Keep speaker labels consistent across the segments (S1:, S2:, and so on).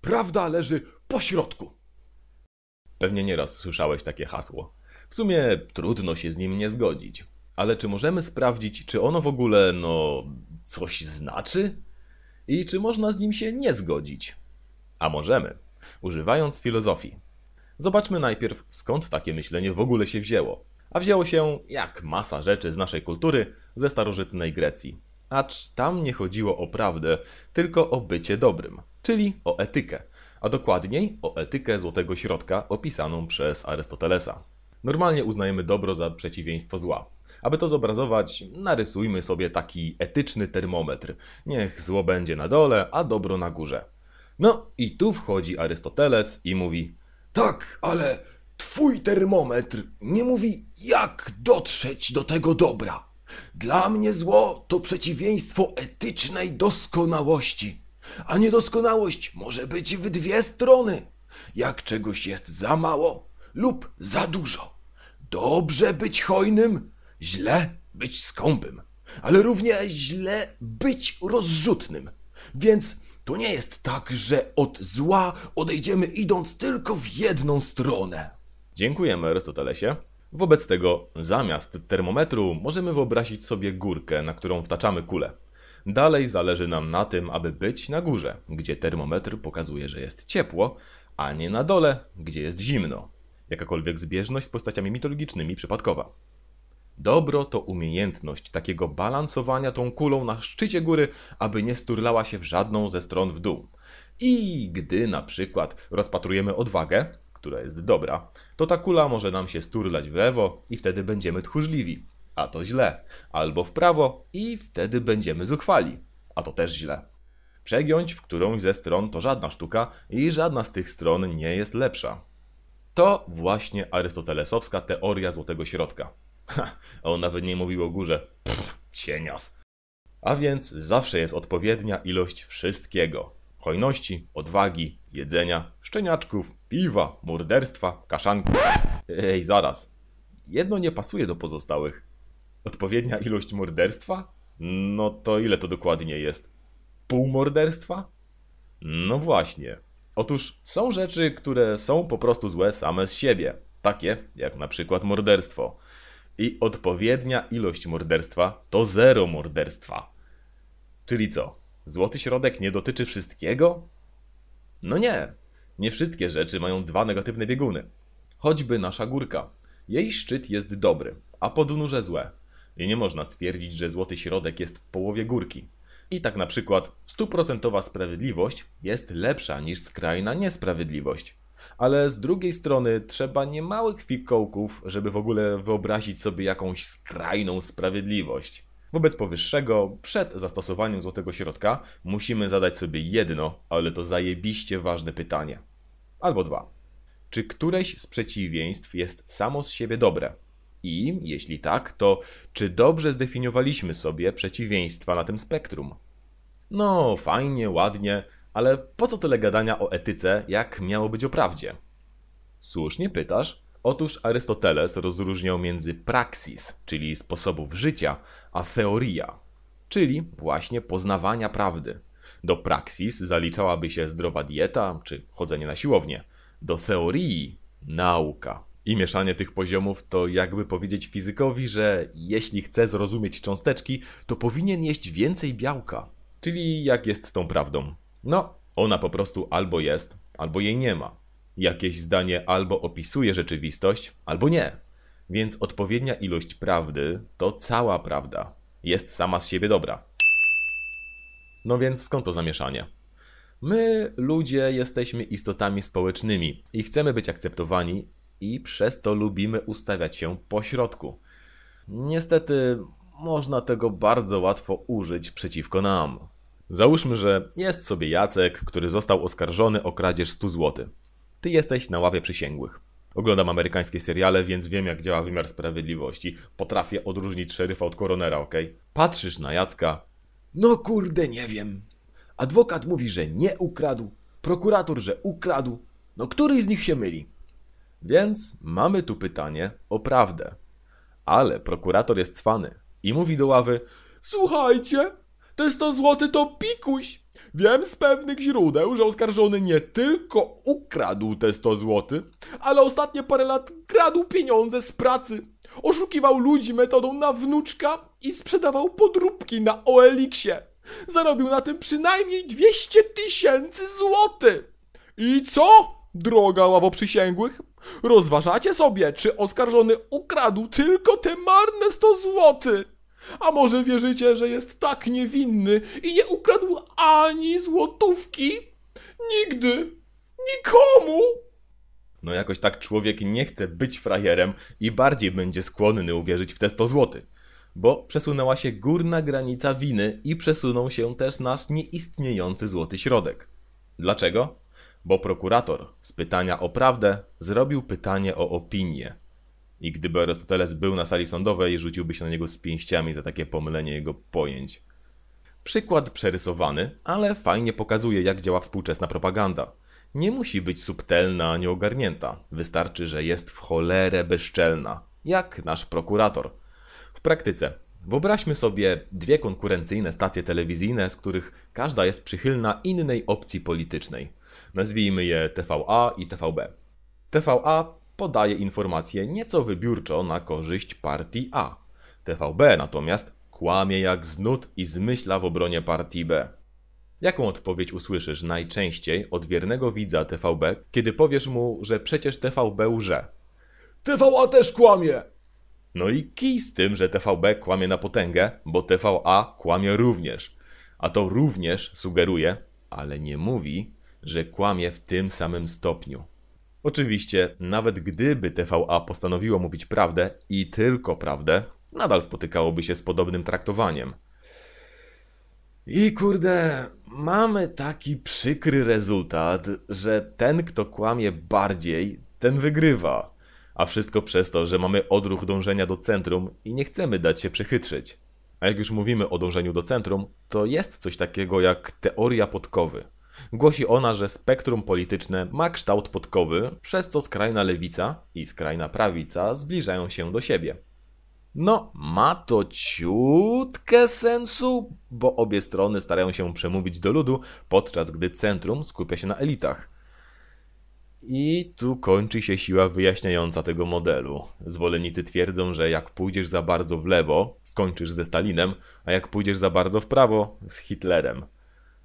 S1: Prawda leży po środku.
S2: Pewnie nieraz słyszałeś takie hasło. W sumie trudno się z nim nie zgodzić. Ale czy możemy sprawdzić, czy ono w ogóle, no, coś znaczy? I czy można z nim się nie zgodzić? A możemy, używając filozofii. Zobaczmy najpierw, skąd takie myślenie w ogóle się wzięło. A wzięło się, jak masa rzeczy z naszej kultury, ze starożytnej Grecji. Acz tam nie chodziło o prawdę, tylko o bycie dobrym, czyli o etykę, a dokładniej o etykę złotego środka opisaną przez Arystotelesa. Normalnie uznajemy dobro za przeciwieństwo zła. Aby to zobrazować, narysujmy sobie taki etyczny termometr. Niech zło będzie na dole, a dobro na górze. No i tu wchodzi Arystoteles i mówi:
S1: Tak, ale twój termometr nie mówi, jak dotrzeć do tego dobra. Dla mnie zło to przeciwieństwo etycznej doskonałości, a niedoskonałość może być w dwie strony. Jak czegoś jest za mało lub za dużo. Dobrze być hojnym, źle być skąpym, ale równie źle być rozrzutnym. Więc to nie jest tak, że od zła odejdziemy idąc tylko w jedną stronę.
S2: Dziękujemy Arystotelesie. Wobec tego, zamiast termometru, możemy wyobrazić sobie górkę, na którą wtaczamy kulę. Dalej zależy nam na tym, aby być na górze, gdzie termometr pokazuje, że jest ciepło, a nie na dole, gdzie jest zimno. Jakakolwiek zbieżność z postaciami mitologicznymi przypadkowa. Dobro to umiejętność takiego balansowania tą kulą na szczycie góry, aby nie sturlała się w żadną ze stron w dół. I gdy na przykład rozpatrujemy odwagę, która jest dobra, to ta kula może nam się sturlać w lewo i wtedy będziemy tchórzliwi, a to źle, albo w prawo i wtedy będziemy zuchwali, a to też źle. Przegiąć w którąś ze stron to żadna sztuka i żadna z tych stron nie jest lepsza. To właśnie arystotelesowska teoria złotego środka. Ha, on nawet nie mówił o górze. Pff, cienias. A więc zawsze jest odpowiednia ilość wszystkiego. Hojności, odwagi, jedzenia, szczeniaczków, piwa, morderstwa, kaszanki. Ej, zaraz. Jedno nie pasuje do pozostałych. Odpowiednia ilość morderstwa? No to ile to dokładnie jest? Pół morderstwa? No właśnie. Otóż są rzeczy, które są po prostu złe same z siebie. Takie jak na przykład morderstwo. I odpowiednia ilość morderstwa to zero morderstwa. Czyli co? Złoty środek nie dotyczy wszystkiego? No nie. Nie wszystkie rzeczy mają dwa negatywne bieguny. Choćby nasza górka. Jej szczyt jest dobry, a podnóże złe. I nie można stwierdzić, że złoty środek jest w połowie górki. I tak na przykład stuprocentowa sprawiedliwość jest lepsza niż skrajna niesprawiedliwość. Ale z drugiej strony trzeba niemałych fikołków, żeby w ogóle wyobrazić sobie jakąś skrajną sprawiedliwość. Wobec powyższego, przed zastosowaniem złotego środka, musimy zadać sobie jedno, ale to zajebiście ważne pytanie. Albo dwa. Czy któreś z przeciwieństw jest samo z siebie dobre? I jeśli tak, to czy dobrze zdefiniowaliśmy sobie przeciwieństwa na tym spektrum? No, fajnie, ładnie, ale po co tyle gadania o etyce, jak miało być o prawdzie? Słusznie pytasz. Otóż Arystoteles rozróżniał między praksis, czyli sposobów życia, a teoria, czyli właśnie poznawania prawdy. Do praksis zaliczałaby się zdrowa dieta czy chodzenie na siłownię. Do teorii nauka. I mieszanie tych poziomów to jakby powiedzieć fizykowi, że jeśli chce zrozumieć cząsteczki, to powinien jeść więcej białka. Czyli jak jest z tą prawdą? No, ona po prostu albo jest, albo jej nie ma. Jakieś zdanie albo opisuje rzeczywistość, albo nie. Więc odpowiednia ilość prawdy to cała prawda. Jest sama z siebie dobra. No więc skąd to zamieszanie? My, ludzie, jesteśmy istotami społecznymi i chcemy być akceptowani, i przez to lubimy ustawiać się po środku. Niestety, można tego bardzo łatwo użyć przeciwko nam. Załóżmy, że jest sobie Jacek, który został oskarżony o kradzież 100 zł. Ty jesteś na ławie przysięgłych. Oglądam amerykańskie seriale, więc wiem jak działa wymiar sprawiedliwości. Potrafię odróżnić szeryfa od koronera, ok? Patrzysz na Jacka.
S1: No kurde, nie wiem. Adwokat mówi, że nie ukradł, prokurator, że ukradł. No który z nich się myli?
S2: Więc mamy tu pytanie o prawdę. Ale prokurator jest cwany i mówi do ławy:
S1: Słuchajcie, te 100 zł to pikuś.
S2: Wiem z pewnych źródeł, że oskarżony nie tylko ukradł te 100 zł, ale ostatnie parę lat kradł pieniądze z pracy. Oszukiwał ludzi metodą na wnuczka i sprzedawał podróbki na OLX-ie. Zarobił na tym przynajmniej 200 tysięcy złotych. I co, droga ławoprzysięgłych? Rozważacie sobie, czy oskarżony ukradł tylko te marne 100 złotych? A może wierzycie, że jest tak niewinny i nie ukradł ani złotówki? Nigdy! Nikomu! No jakoś tak człowiek nie chce być frajerem i bardziej będzie skłonny uwierzyć w te 100 zł. Bo przesunęła się górna granica winy i przesunął się też nasz nieistniejący złoty środek. Dlaczego? Bo prokurator z pytania o prawdę zrobił pytanie o opinię. I gdyby Arystoteles był na sali sądowej, rzuciłby się na niego z pięściami za takie pomylenie jego pojęć. Przykład przerysowany, ale fajnie pokazuje, jak działa współczesna propaganda. Nie musi być subtelna ani ogarnięta. Wystarczy, że jest w cholerę bezczelna. Jak nasz prokurator. W praktyce. Wyobraźmy sobie dwie konkurencyjne stacje telewizyjne, z których każda jest przychylna innej opcji politycznej. Nazwijmy je TVA i TVB. TVA podaje informacje nieco wybiórczo na korzyść partii A. TVB natomiast kłamie jak znud i zmyśla w obronie partii B. Jaką odpowiedź usłyszysz najczęściej od wiernego widza TVB, kiedy powiesz mu, że przecież TVB łże?
S1: TVA też kłamie!
S2: No i kij z tym, że TVB kłamie na potęgę, bo TVA kłamie również. A to również sugeruje, ale nie mówi, że kłamie w tym samym stopniu. Oczywiście, nawet gdyby TVA postanowiło mówić prawdę i tylko prawdę, nadal spotykałoby się z podobnym traktowaniem. I kurde, mamy taki przykry rezultat, że ten, kto kłamie bardziej, ten wygrywa. A wszystko przez to, że mamy odruch dążenia do centrum i nie chcemy dać się przechytrzyć. A jak już mówimy o dążeniu do centrum, to jest coś takiego jak teoria podkowy. Głosi ona, że spektrum polityczne ma kształt podkowy, przez co skrajna lewica i skrajna prawica zbliżają się do siebie. No, ma to ciutkę sensu, bo obie strony starają się przemówić do ludu, podczas gdy centrum skupia się na elitach. I tu kończy się siła wyjaśniająca tego modelu. Zwolennicy twierdzą, że jak pójdziesz za bardzo w lewo, skończysz ze Stalinem, a jak pójdziesz za bardzo w prawo, z Hitlerem.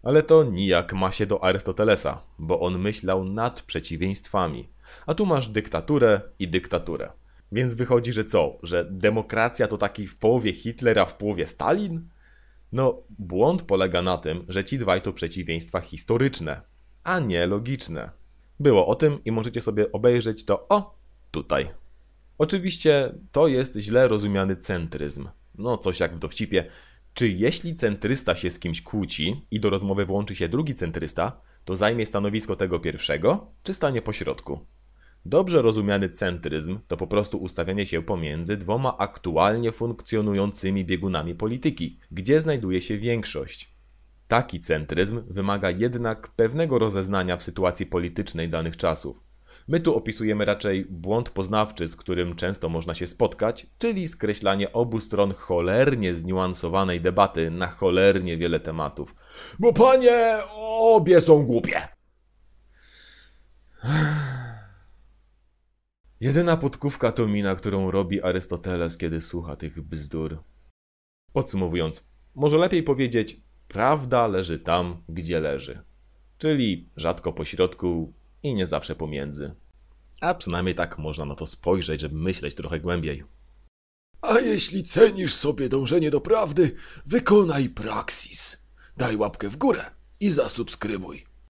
S2: Ale to nijak ma się do Arystotelesa, bo on myślał nad przeciwieństwami. A tu masz dyktaturę i dyktaturę. Więc wychodzi, że co? Że demokracja to taki w połowie Hitler, a w połowie Stalin? No, błąd polega na tym, że ci dwaj to przeciwieństwa historyczne, a nie logiczne. Było o tym i możecie sobie obejrzeć to o tutaj. Oczywiście to jest źle rozumiany centryzm. No, coś jak w dowcipie. Czy jeśli centrysta się z kimś kłóci i do rozmowy włączy się drugi centrysta, to zajmie stanowisko tego pierwszego, czy stanie po środku? Dobrze rozumiany centryzm to po prostu ustawianie się pomiędzy dwoma aktualnie funkcjonującymi biegunami polityki, gdzie znajduje się większość. Taki centryzm wymaga jednak pewnego rozeznania w sytuacji politycznej danych czasów. My tu opisujemy raczej błąd poznawczy, z którym często można się spotkać, czyli skreślanie obu stron cholernie zniuansowanej debaty na cholernie wiele tematów.
S1: Bo panie, obie są głupie!
S2: Jedyna podkówka to mina, którą robi Arystoteles, kiedy słucha tych bzdur. Podsumowując, może lepiej powiedzieć, prawda leży tam, gdzie leży. Czyli rzadko po środku i nie zawsze pomiędzy. A przynajmniej tak można na to spojrzeć, żeby myśleć trochę głębiej.
S1: A jeśli cenisz sobie dążenie do prawdy, wykonaj praksis. Daj łapkę w górę i zasubskrybuj.